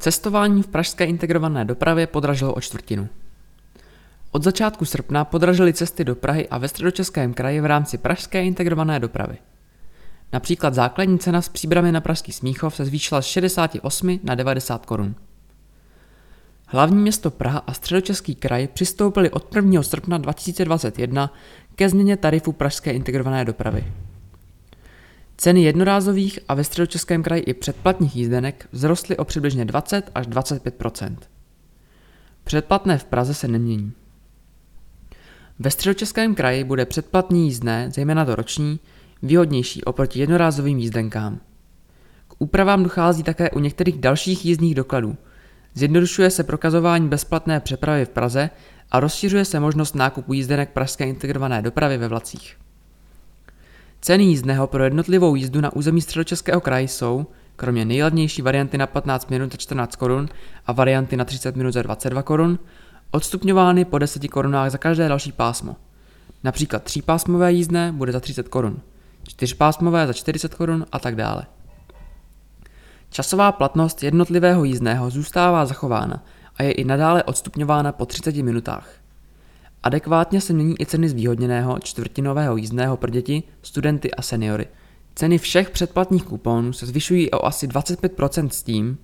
Cestování v pražské integrované dopravě podražilo o čtvrtinu. Od začátku srpna podražily cesty do Prahy a ve středočeském kraji v rámci pražské integrované dopravy. Například základní cena s příbramy na Pražský Smíchov se zvýšila z 68 na 90 korun. Hlavní město Praha a středočeský kraj přistoupili od 1. srpna 2021 ke změně tarifu pražské integrované dopravy. Ceny jednorázových a ve středočeském kraji i předplatních jízdenek vzrostly o přibližně 20 až 25% Předplatné v Praze se nemění. Ve středočeském kraji bude předplatní jízdné, zejména to roční, výhodnější oproti jednorázovým jízdenkám. K úpravám dochází také u některých dalších jízdních dokladů. Zjednodušuje se prokazování bezplatné přepravy v Praze a rozšiřuje se možnost nákupu jízdenek pražské integrované dopravy ve vlacích. Ceny jízdného pro jednotlivou jízdu na území středočeského kraje jsou, kromě nejlevnější varianty na 15 minut za 14 korun a varianty na 30 minut za 22 korun, odstupňovány po 10 korunách za každé další pásmo. Například třípásmové jízdné bude za 30 korun, čtyřpásmové za 40 korun a tak dále. Časová platnost jednotlivého jízdného zůstává zachována a je i nadále odstupňována po 30 minutách. Adekvátně se mění i ceny zvýhodněného čtvrtinového jízdného pro děti, studenty a seniory. Ceny všech předplatních kuponů se zvyšují o asi 25% s tím,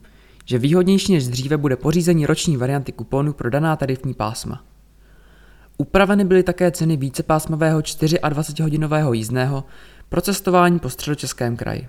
že výhodnější než dříve bude pořízení roční varianty kuponů pro daná tarifní pásma. Upraveny byly také ceny vícepásmového 24-hodinového jízdného pro cestování po středočeském kraji.